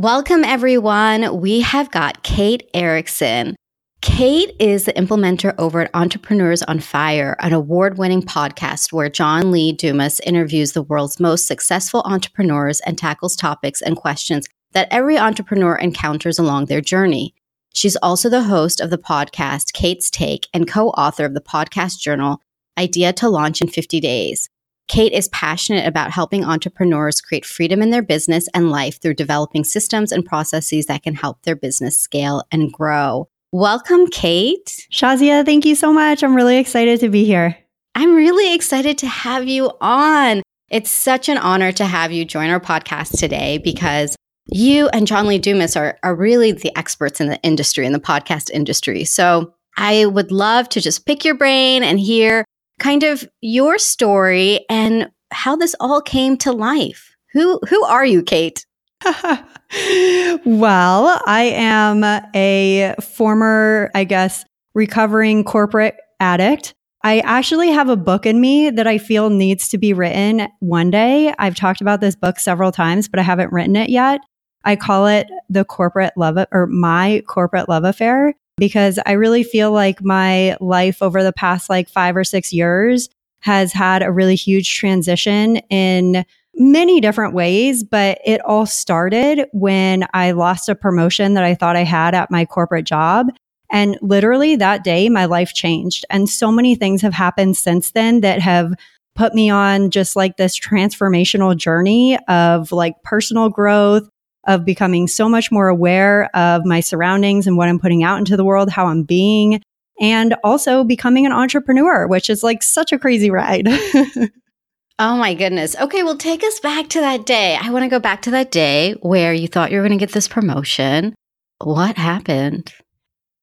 Welcome, everyone. We have got Kate Erickson. Kate is the implementer over at Entrepreneurs on Fire, an award winning podcast where John Lee Dumas interviews the world's most successful entrepreneurs and tackles topics and questions that every entrepreneur encounters along their journey. She's also the host of the podcast Kate's Take and co author of the podcast journal Idea to Launch in 50 Days. Kate is passionate about helping entrepreneurs create freedom in their business and life through developing systems and processes that can help their business scale and grow. Welcome, Kate. Shazia, thank you so much. I'm really excited to be here. I'm really excited to have you on. It's such an honor to have you join our podcast today because you and John Lee Dumas are, are really the experts in the industry, in the podcast industry. So I would love to just pick your brain and hear kind of your story and how this all came to life. Who who are you, Kate? well, I am a former, I guess, recovering corporate addict. I actually have a book in me that I feel needs to be written one day. I've talked about this book several times, but I haven't written it yet. I call it the corporate love or my corporate love affair because I really feel like my life over the past like five or six years has had a really huge transition in many different ways, but it all started when I lost a promotion that I thought I had at my corporate job. And literally that day, my life changed. And so many things have happened since then that have put me on just like this transformational journey of like personal growth, of becoming so much more aware of my surroundings and what I'm putting out into the world, how I'm being, and also becoming an entrepreneur, which is like such a crazy ride. oh my goodness. Okay, well, take us back to that day. I want to go back to that day where you thought you were going to get this promotion. What happened?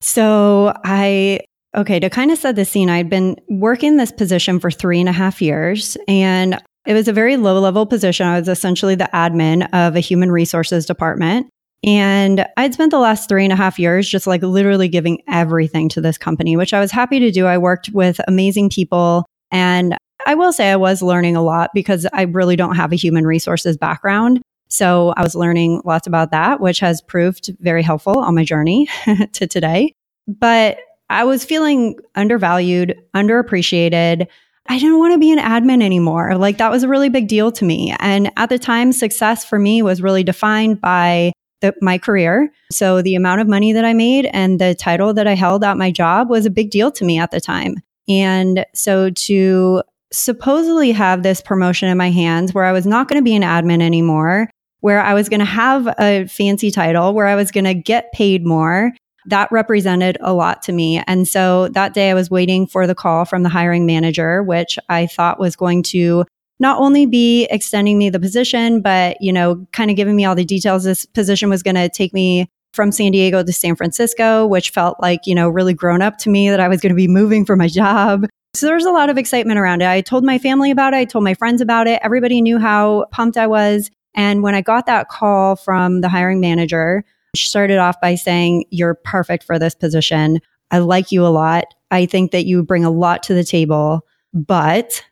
So I Okay, to kind of set the scene, I'd been working this position for three and a half years, and it was a very low level position. I was essentially the admin of a human resources department. And I'd spent the last three and a half years just like literally giving everything to this company, which I was happy to do. I worked with amazing people. And I will say I was learning a lot because I really don't have a human resources background. So I was learning lots about that, which has proved very helpful on my journey to today. But I was feeling undervalued, underappreciated. I didn't want to be an admin anymore. Like that was a really big deal to me. And at the time, success for me was really defined by the, my career. So the amount of money that I made and the title that I held at my job was a big deal to me at the time. And so to supposedly have this promotion in my hands where I was not going to be an admin anymore, where I was going to have a fancy title, where I was going to get paid more, that represented a lot to me. And so that day I was waiting for the call from the hiring manager, which I thought was going to not only be extending me the position, but, you know, kind of giving me all the details. This position was going to take me from San Diego to San Francisco, which felt like, you know, really grown up to me that I was going to be moving for my job. So there was a lot of excitement around it. I told my family about it. I told my friends about it. Everybody knew how pumped I was. And when I got that call from the hiring manager, she started off by saying, You're perfect for this position. I like you a lot. I think that you bring a lot to the table, but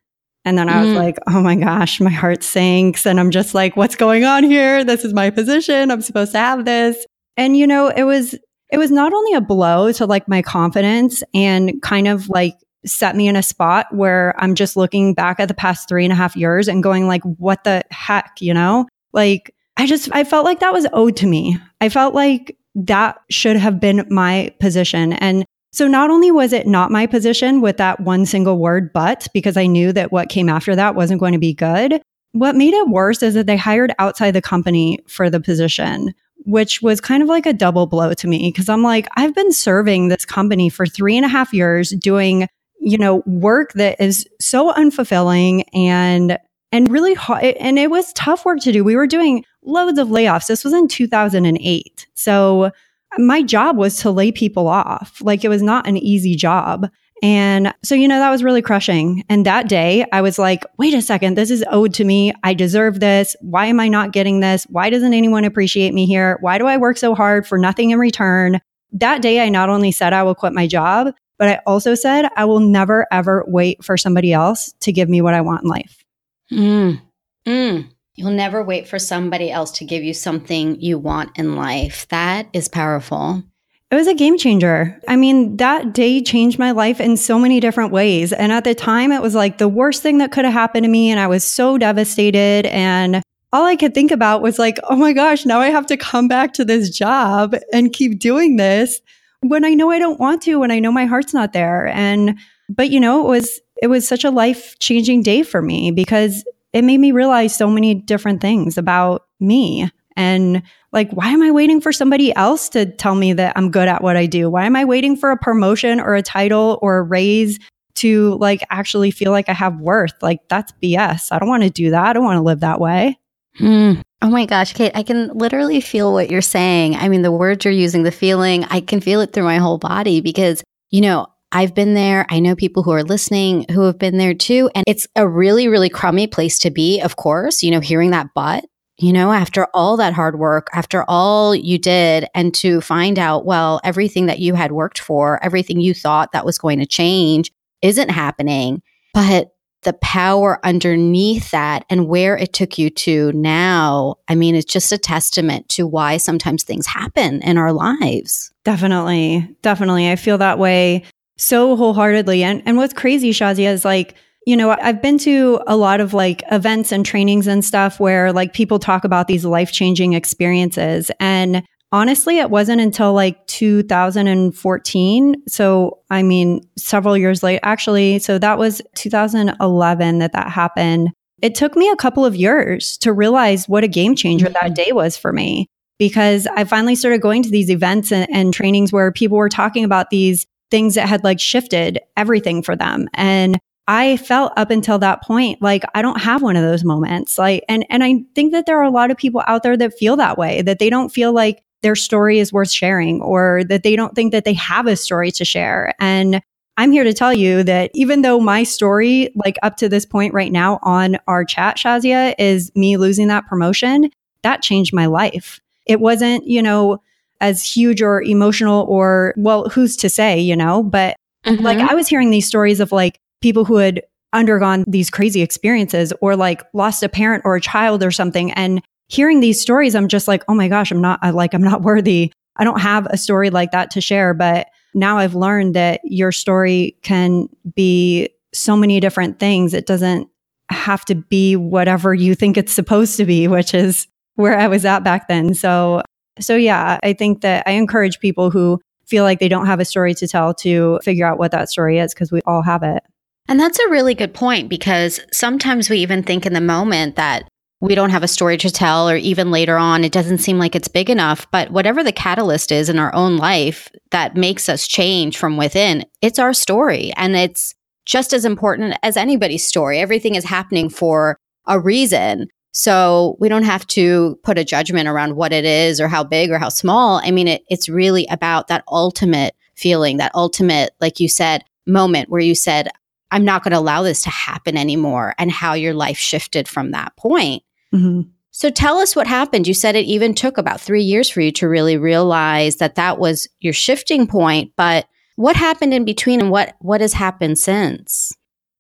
and then I was mm. like, oh my gosh, my heart sinks. And I'm just like, what's going on here? This is my position. I'm supposed to have this. And, you know, it was, it was not only a blow to like my confidence and kind of like set me in a spot where I'm just looking back at the past three and a half years and going like, what the heck, you know? Like I just, I felt like that was owed to me. I felt like that should have been my position. And so not only was it not my position with that one single word, but because I knew that what came after that wasn't going to be good, what made it worse is that they hired outside the company for the position, which was kind of like a double blow to me. Cause I'm like, I've been serving this company for three and a half years doing, you know, work that is so unfulfilling and and really hard. And it was tough work to do. We were doing loads of layoffs. This was in 2008. So my job was to lay people off. Like it was not an easy job. And so, you know, that was really crushing. And that day I was like, wait a second, this is owed to me. I deserve this. Why am I not getting this? Why doesn't anyone appreciate me here? Why do I work so hard for nothing in return? That day, I not only said I will quit my job, but I also said I will never, ever wait for somebody else to give me what I want in life. Mm. Mm. You'll never wait for somebody else to give you something you want in life. That is powerful. It was a game changer. I mean, that day changed my life in so many different ways. And at the time, it was like the worst thing that could have happened to me. And I was so devastated. And all I could think about was like, oh my gosh, now I have to come back to this job and keep doing this when I know I don't want to, when I know my heart's not there. And, but you know, it was, it was such a life changing day for me because it made me realize so many different things about me. And like, why am I waiting for somebody else to tell me that I'm good at what I do? Why am I waiting for a promotion or a title or a raise to like actually feel like I have worth? Like, that's BS. I don't want to do that. I don't want to live that way. Mm. Oh my gosh, Kate, I can literally feel what you're saying. I mean, the words you're using, the feeling, I can feel it through my whole body because, you know, I've been there. I know people who are listening who have been there too. And it's a really, really crummy place to be, of course, you know, hearing that but, you know, after all that hard work, after all you did, and to find out, well, everything that you had worked for, everything you thought that was going to change isn't happening. But the power underneath that and where it took you to now, I mean, it's just a testament to why sometimes things happen in our lives. Definitely. Definitely. I feel that way so wholeheartedly. And and what's crazy, Shazia, is like, you know, I've been to a lot of like events and trainings and stuff where like people talk about these life-changing experiences. And honestly, it wasn't until like 2014. So, I mean, several years late, actually. So that was 2011 that that happened. It took me a couple of years to realize what a game changer mm-hmm. that day was for me because I finally started going to these events and, and trainings where people were talking about these things that had like shifted everything for them. And I felt up until that point like I don't have one of those moments. Like and and I think that there are a lot of people out there that feel that way that they don't feel like their story is worth sharing or that they don't think that they have a story to share. And I'm here to tell you that even though my story, like up to this point right now on our chat, Shazia, is me losing that promotion, that changed my life. It wasn't, you know, as huge or emotional or, well, who's to say, you know, but mm-hmm. like I was hearing these stories of like people who had undergone these crazy experiences or like lost a parent or a child or something. And hearing these stories, I'm just like, oh my gosh, I'm not I like, I'm not worthy. I don't have a story like that to share. But now I've learned that your story can be so many different things. It doesn't have to be whatever you think it's supposed to be, which is where I was at back then. So, so yeah, I think that I encourage people who feel like they don't have a story to tell to figure out what that story is because we all have it. And that's a really good point because sometimes we even think in the moment that we don't have a story to tell, or even later on, it doesn't seem like it's big enough. But whatever the catalyst is in our own life that makes us change from within, it's our story. And it's just as important as anybody's story. Everything is happening for a reason. So we don't have to put a judgment around what it is or how big or how small. I mean, it, it's really about that ultimate feeling, that ultimate, like you said, moment where you said, I'm not going to allow this to happen anymore, and how your life shifted from that point. Mm-hmm. So tell us what happened. You said it even took about three years for you to really realize that that was your shifting point. But what happened in between, and what what has happened since?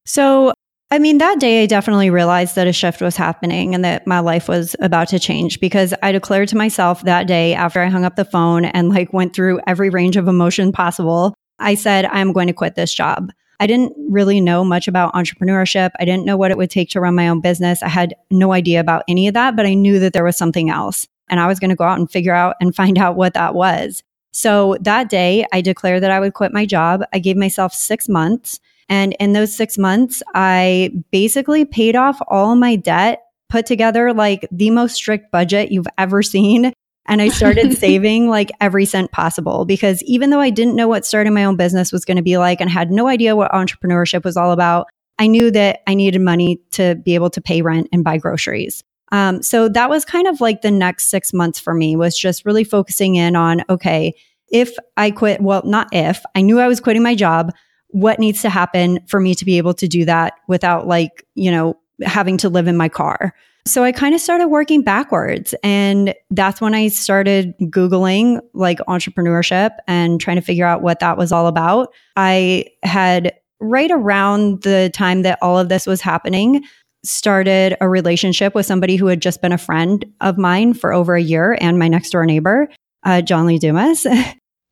So, I mean, that day I definitely realized that a shift was happening and that my life was about to change because I declared to myself that day after I hung up the phone and like went through every range of emotion possible. I said, I'm going to quit this job. I didn't really know much about entrepreneurship. I didn't know what it would take to run my own business. I had no idea about any of that, but I knew that there was something else. And I was going to go out and figure out and find out what that was. So that day, I declared that I would quit my job. I gave myself six months. And in those six months, I basically paid off all my debt, put together like the most strict budget you've ever seen, and I started saving like every cent possible because even though I didn't know what starting my own business was going to be like and had no idea what entrepreneurship was all about, I knew that I needed money to be able to pay rent and buy groceries. Um, so that was kind of like the next six months for me was just really focusing in on, okay, if I quit, well, not if I knew I was quitting my job, what needs to happen for me to be able to do that without like, you know, having to live in my car. So I kind of started working backwards. And that's when I started Googling like entrepreneurship and trying to figure out what that was all about. I had right around the time that all of this was happening, started a relationship with somebody who had just been a friend of mine for over a year and my next door neighbor, uh, John Lee Dumas.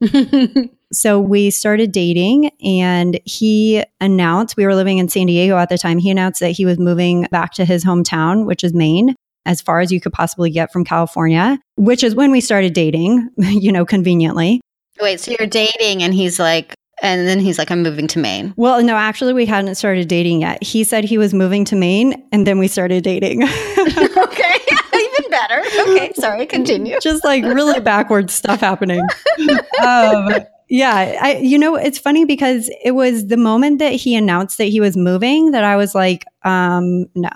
so we started dating and he announced we were living in San Diego at the time. He announced that he was moving back to his hometown, which is Maine, as far as you could possibly get from California, which is when we started dating, you know, conveniently. Wait, so you're dating and he's like, and then he's like, I'm moving to Maine. Well, no, actually, we hadn't started dating yet. He said he was moving to Maine and then we started dating. okay. Even better. Okay. Sorry. Continue. Just like really backwards stuff happening. um, yeah. I, you know, it's funny because it was the moment that he announced that he was moving that I was like, um, no,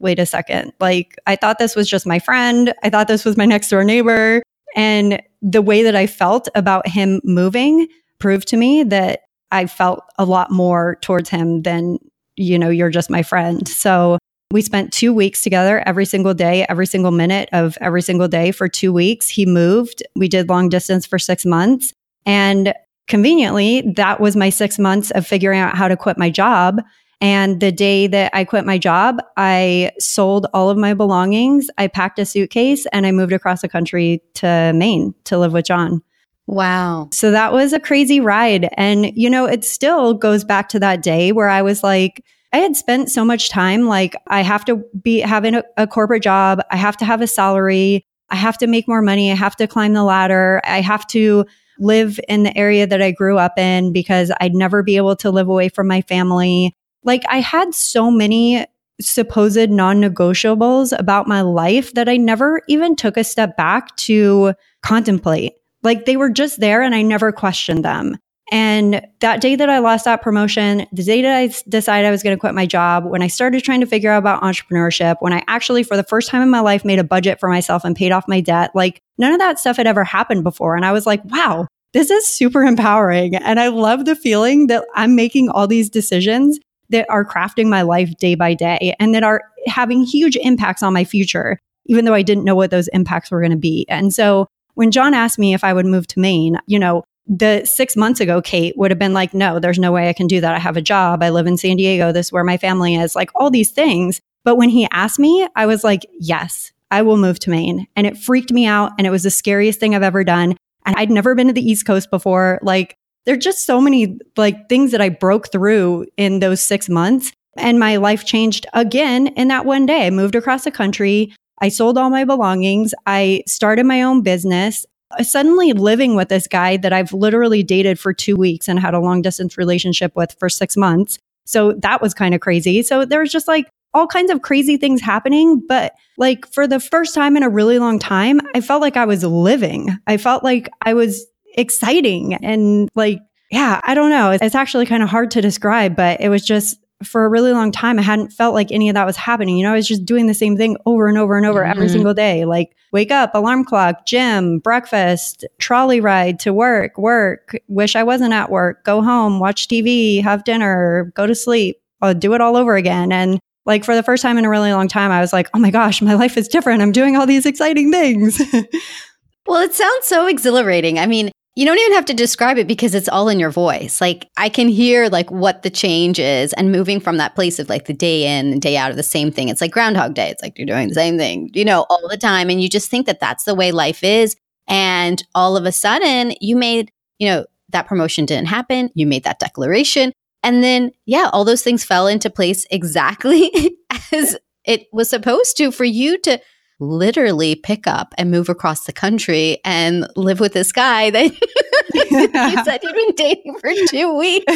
wait a second. Like, I thought this was just my friend. I thought this was my next door neighbor. And the way that I felt about him moving proved to me that I felt a lot more towards him than, you know, you're just my friend. So we spent two weeks together every single day, every single minute of every single day for two weeks. He moved. We did long distance for six months. And conveniently, that was my six months of figuring out how to quit my job. And the day that I quit my job, I sold all of my belongings. I packed a suitcase and I moved across the country to Maine to live with John. Wow. So that was a crazy ride. And, you know, it still goes back to that day where I was like, I had spent so much time, like, I have to be having a, a corporate job. I have to have a salary. I have to make more money. I have to climb the ladder. I have to live in the area that I grew up in because I'd never be able to live away from my family. Like I had so many supposed non negotiables about my life that I never even took a step back to contemplate. Like they were just there and I never questioned them. And that day that I lost that promotion, the day that I decided I was going to quit my job, when I started trying to figure out about entrepreneurship, when I actually, for the first time in my life, made a budget for myself and paid off my debt, like none of that stuff had ever happened before. And I was like, wow, this is super empowering. And I love the feeling that I'm making all these decisions that are crafting my life day by day and that are having huge impacts on my future, even though I didn't know what those impacts were going to be. And so when John asked me if I would move to Maine, you know, the six months ago, Kate would have been like, no, there's no way I can do that. I have a job. I live in San Diego. This is where my family is, like all these things. But when he asked me, I was like, yes, I will move to Maine. And it freaked me out. And it was the scariest thing I've ever done. And I'd never been to the East Coast before. Like, there are just so many like things that I broke through in those six months. And my life changed again in that one day. I moved across the country. I sold all my belongings. I started my own business. Suddenly living with this guy that I've literally dated for two weeks and had a long distance relationship with for six months. So that was kind of crazy. So there was just like all kinds of crazy things happening. But like for the first time in a really long time, I felt like I was living. I felt like I was exciting and like, yeah, I don't know. It's actually kind of hard to describe, but it was just for a really long time, I hadn't felt like any of that was happening. You know, I was just doing the same thing over and over and over mm-hmm. every single day. Like wake up, alarm clock, gym, breakfast, trolley ride to work, work, wish I wasn't at work, go home, watch TV, have dinner, go to sleep, I'll do it all over again. And like for the first time in a really long time, I was like, oh my gosh, my life is different. I'm doing all these exciting things. well, it sounds so exhilarating. I mean, you don't even have to describe it because it's all in your voice. Like I can hear like what the change is and moving from that place of like the day in and day out of the same thing. It's like groundhog day. It's like you're doing the same thing, you know, all the time and you just think that that's the way life is and all of a sudden you made, you know, that promotion didn't happen, you made that declaration and then yeah, all those things fell into place exactly as it was supposed to for you to literally pick up and move across the country and live with this guy that you said you'd been dating for two weeks.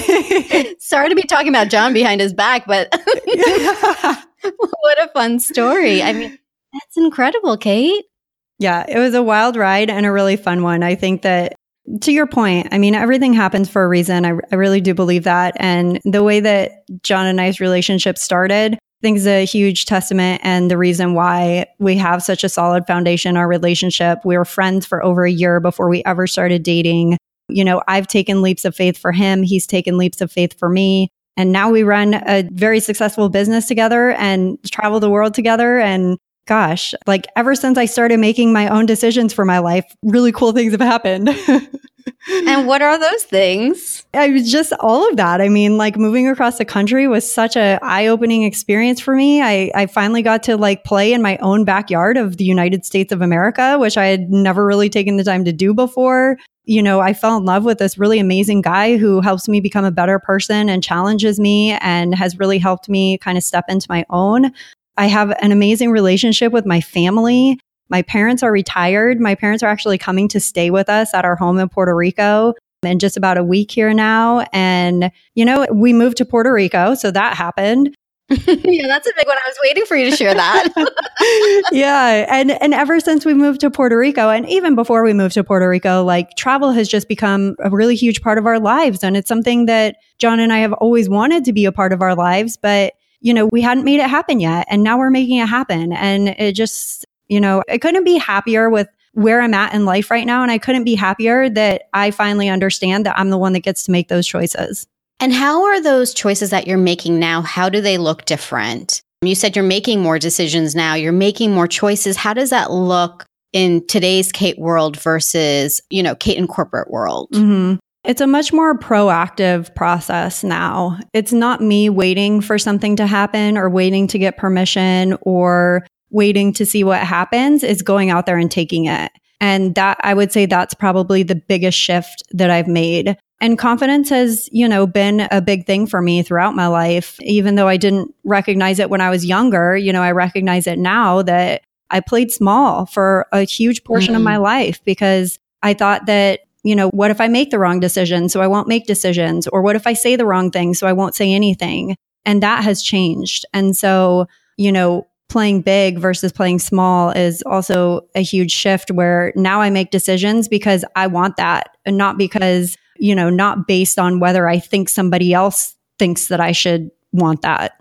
Sorry to be talking about John behind his back, but what a fun story. I mean, that's incredible, Kate. Yeah, it was a wild ride and a really fun one. I think that to your point, I mean, everything happens for a reason. I, I really do believe that. And the way that John and I's relationship started, I think is a huge testament and the reason why we have such a solid foundation in our relationship. We were friends for over a year before we ever started dating. You know, I've taken leaps of faith for him. He's taken leaps of faith for me. And now we run a very successful business together and travel the world together. And gosh, like ever since I started making my own decisions for my life, really cool things have happened. and what are those things? I was just all of that. I mean, like moving across the country was such a eye-opening experience for me. I, I finally got to like play in my own backyard of the United States of America, which I had never really taken the time to do before. You know, I fell in love with this really amazing guy who helps me become a better person and challenges me and has really helped me kind of step into my own. I have an amazing relationship with my family. My parents are retired. My parents are actually coming to stay with us at our home in Puerto Rico in just about a week here now. And, you know, we moved to Puerto Rico. So that happened. yeah, that's a big one. I was waiting for you to share that. yeah, and and ever since we moved to Puerto Rico and even before we moved to Puerto Rico, like travel has just become a really huge part of our lives and it's something that John and I have always wanted to be a part of our lives, but you know, we hadn't made it happen yet and now we're making it happen and it just you know, I couldn't be happier with where I'm at in life right now. And I couldn't be happier that I finally understand that I'm the one that gets to make those choices. And how are those choices that you're making now? How do they look different? You said you're making more decisions now, you're making more choices. How does that look in today's Kate world versus, you know, Kate in corporate world? Mm-hmm. It's a much more proactive process now. It's not me waiting for something to happen or waiting to get permission or waiting to see what happens is going out there and taking it. And that I would say that's probably the biggest shift that I've made. And confidence has, you know, been a big thing for me throughout my life. Even though I didn't recognize it when I was younger, you know, I recognize it now that I played small for a huge portion mm-hmm. of my life because I thought that, you know, what if I make the wrong decision? So I won't make decisions. Or what if I say the wrong thing? So I won't say anything. And that has changed. And so, you know, playing big versus playing small is also a huge shift where now I make decisions because I want that and not because, you know, not based on whether I think somebody else thinks that I should want that.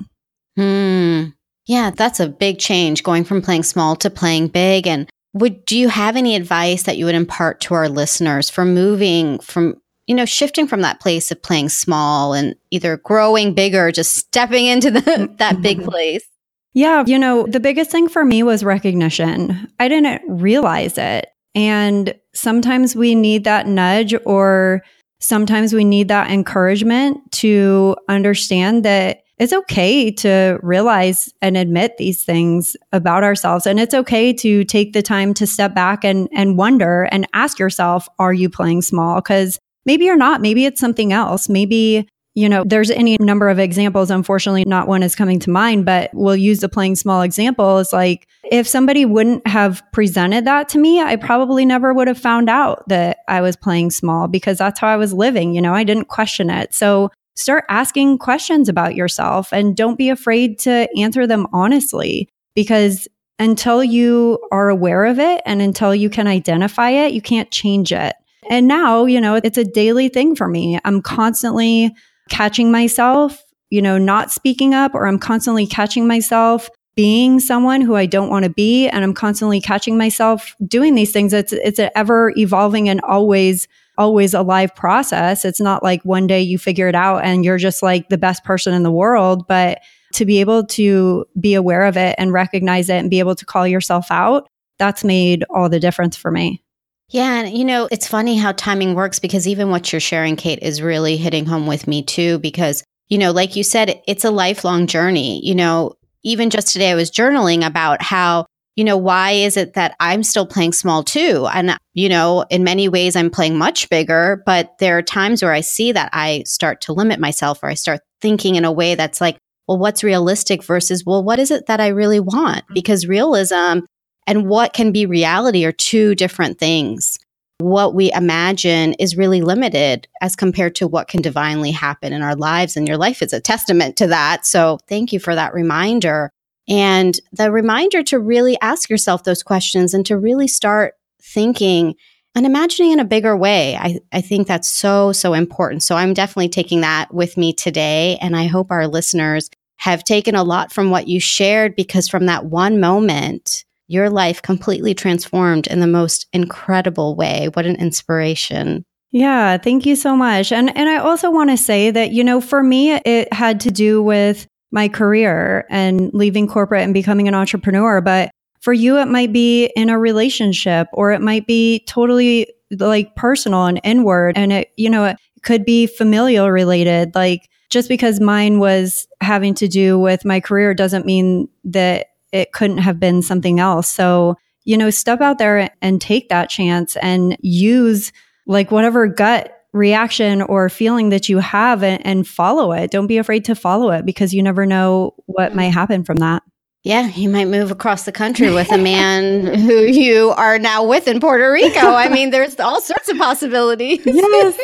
Hmm. Yeah, that's a big change going from playing small to playing big. And would do you have any advice that you would impart to our listeners for moving from you know, shifting from that place of playing small and either growing bigger, just stepping into the, that big mm-hmm. place. Yeah. You know, the biggest thing for me was recognition. I didn't realize it. And sometimes we need that nudge or sometimes we need that encouragement to understand that it's okay to realize and admit these things about ourselves. And it's okay to take the time to step back and, and wonder and ask yourself, are you playing small? Because maybe you're not. Maybe it's something else. Maybe you know, there's any number of examples. Unfortunately, not one is coming to mind, but we'll use the playing small example. It's like if somebody wouldn't have presented that to me, I probably never would have found out that I was playing small because that's how I was living. You know, I didn't question it. So start asking questions about yourself and don't be afraid to answer them honestly because until you are aware of it and until you can identify it, you can't change it. And now, you know, it's a daily thing for me. I'm constantly catching myself, you know, not speaking up, or I'm constantly catching myself being someone who I don't want to be. And I'm constantly catching myself doing these things. It's, it's an ever evolving and always, always a live process. It's not like one day you figure it out and you're just like the best person in the world, but to be able to be aware of it and recognize it and be able to call yourself out, that's made all the difference for me. Yeah. And, you know, it's funny how timing works because even what you're sharing, Kate, is really hitting home with me too. Because, you know, like you said, it's a lifelong journey. You know, even just today, I was journaling about how, you know, why is it that I'm still playing small too? And, you know, in many ways, I'm playing much bigger, but there are times where I see that I start to limit myself or I start thinking in a way that's like, well, what's realistic versus, well, what is it that I really want? Mm-hmm. Because realism and what can be reality are two different things. What we imagine is really limited as compared to what can divinely happen in our lives. And your life is a testament to that. So thank you for that reminder. And the reminder to really ask yourself those questions and to really start thinking and imagining in a bigger way. I, I think that's so, so important. So I'm definitely taking that with me today. And I hope our listeners have taken a lot from what you shared because from that one moment, your life completely transformed in the most incredible way. What an inspiration. Yeah, thank you so much. And and I also want to say that you know, for me it had to do with my career and leaving corporate and becoming an entrepreneur, but For you, it might be in a relationship or it might be totally like personal and inward. And it, you know, it could be familial related. Like just because mine was having to do with my career doesn't mean that it couldn't have been something else. So, you know, step out there and take that chance and use like whatever gut reaction or feeling that you have and, and, follow it. Don't be afraid to follow it because you never know what might mm-hmm. happen from that. Yeah, you might move across the country with a man who you are now with in Puerto Rico. I mean, there's all sorts of possibilities. Yes.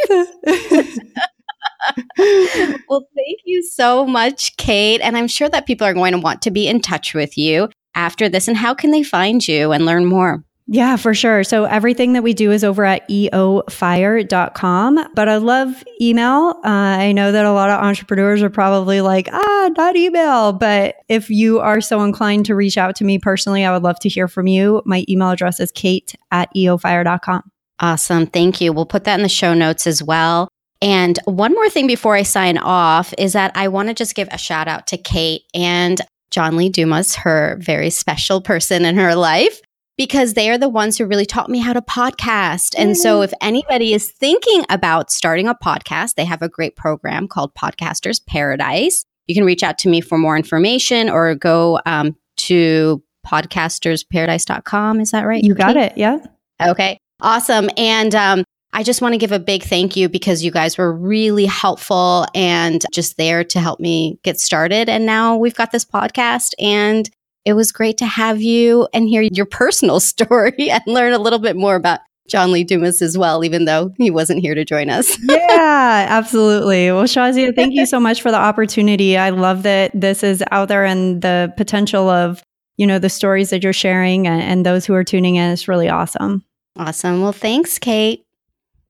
well, thank you so much, Kate. And I'm sure that people are going to want to be in touch with you after this. And how can they find you and learn more? Yeah, for sure. So everything that we do is over at eofire.com. But I love email. Uh, I know that a lot of entrepreneurs are probably like, ah, not email. But if you are so inclined to reach out to me personally, I would love to hear from you. My email address is kate at eofire.com. Awesome. Thank you. We'll put that in the show notes as well. And one more thing before I sign off is that I want to just give a shout out to Kate and John Lee Dumas, her very special person in her life, because they are the ones who really taught me how to podcast. And so, mm-hmm. if anybody is thinking about starting a podcast, they have a great program called Podcasters Paradise. You can reach out to me for more information or go um, to podcastersparadise.com. Is that right? You got Kate? it. Yeah. Okay. Awesome. And um, I just want to give a big thank you because you guys were really helpful and just there to help me get started. And now we've got this podcast and it was great to have you and hear your personal story and learn a little bit more about John Lee Dumas as well, even though he wasn't here to join us. yeah, absolutely. Well, Shazia, thank you so much for the opportunity. I love that this is out there and the potential of, you know, the stories that you're sharing and, and those who are tuning in is really awesome. Awesome. Well, thanks, Kate.